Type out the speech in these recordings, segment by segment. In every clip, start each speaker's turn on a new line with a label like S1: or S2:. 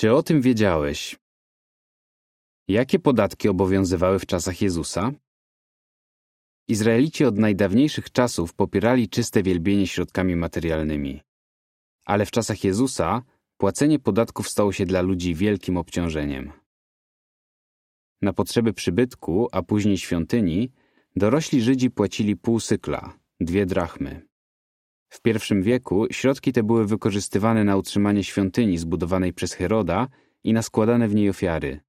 S1: Czy o tym wiedziałeś? Jakie podatki obowiązywały w czasach Jezusa? Izraelici od najdawniejszych czasów popierali czyste wielbienie środkami materialnymi. Ale w czasach Jezusa płacenie podatków stało się dla ludzi wielkim obciążeniem. Na potrzeby przybytku, a później świątyni, dorośli Żydzi płacili pół sykla, dwie drachmy. W pierwszym wieku środki te były wykorzystywane na utrzymanie świątyni zbudowanej przez Heroda i na składane w niej ofiary.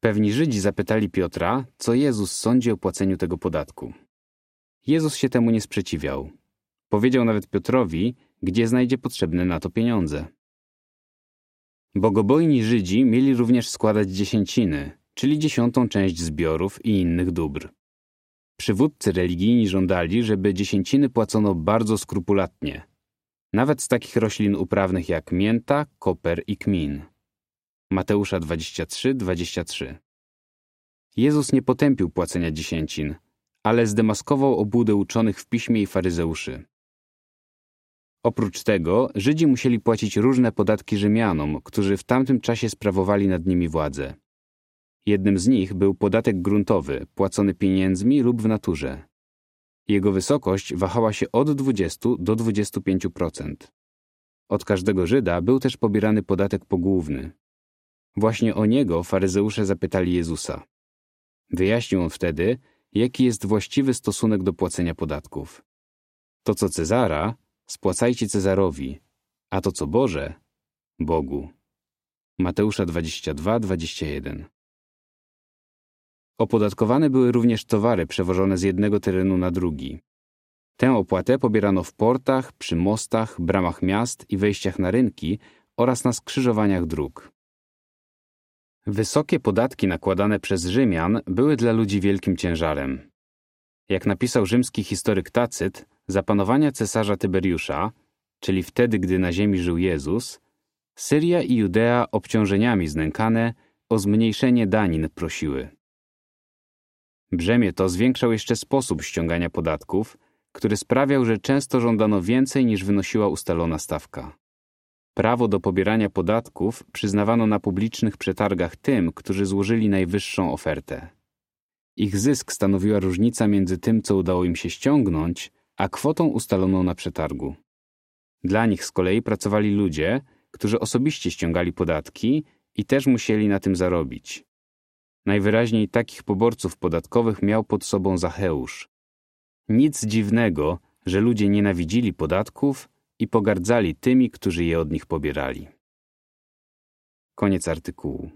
S1: Pewni Żydzi zapytali Piotra, co Jezus sądzi o płaceniu tego podatku. Jezus się temu nie sprzeciwiał. Powiedział nawet Piotrowi, gdzie znajdzie potrzebne na to pieniądze. Bogobojni Żydzi mieli również składać dziesięciny, czyli dziesiątą część zbiorów i innych dóbr. Przywódcy religijni żądali, żeby dziesięciny płacono bardzo skrupulatnie, nawet z takich roślin uprawnych jak mięta, koper i kmin. Mateusza 23, 23. Jezus nie potępił płacenia dziesięcin, ale zdemaskował obłudę uczonych w piśmie i faryzeuszy. Oprócz tego Żydzi musieli płacić różne podatki Rzymianom, którzy w tamtym czasie sprawowali nad nimi władzę. Jednym z nich był podatek gruntowy, płacony pieniędzmi lub w naturze. Jego wysokość wahała się od 20 do 25%. Od każdego Żyda był też pobierany podatek pogłówny. Właśnie o niego faryzeusze zapytali Jezusa. Wyjaśnił on wtedy, jaki jest właściwy stosunek do płacenia podatków. To, co Cezara, spłacajcie Cezarowi, a to, co Boże, Bogu. Mateusza 22, 21. Opodatkowane były również towary przewożone z jednego terenu na drugi. Tę opłatę pobierano w portach, przy mostach, bramach miast i wejściach na rynki oraz na skrzyżowaniach dróg. Wysokie podatki nakładane przez Rzymian były dla ludzi wielkim ciężarem. Jak napisał rzymski historyk Tacyt, za panowania cesarza Tyberiusza, czyli wtedy, gdy na ziemi żył Jezus, Syria i Judea obciążeniami znękane o zmniejszenie danin prosiły. Brzemię to zwiększał jeszcze sposób ściągania podatków, który sprawiał, że często żądano więcej niż wynosiła ustalona stawka. Prawo do pobierania podatków przyznawano na publicznych przetargach tym, którzy złożyli najwyższą ofertę. Ich zysk stanowiła różnica między tym, co udało im się ściągnąć, a kwotą ustaloną na przetargu. Dla nich z kolei pracowali ludzie, którzy osobiście ściągali podatki i też musieli na tym zarobić. Najwyraźniej takich poborców podatkowych miał pod sobą Zacheusz. Nic dziwnego, że ludzie nienawidzili podatków i pogardzali tymi, którzy je od nich pobierali. Koniec artykułu.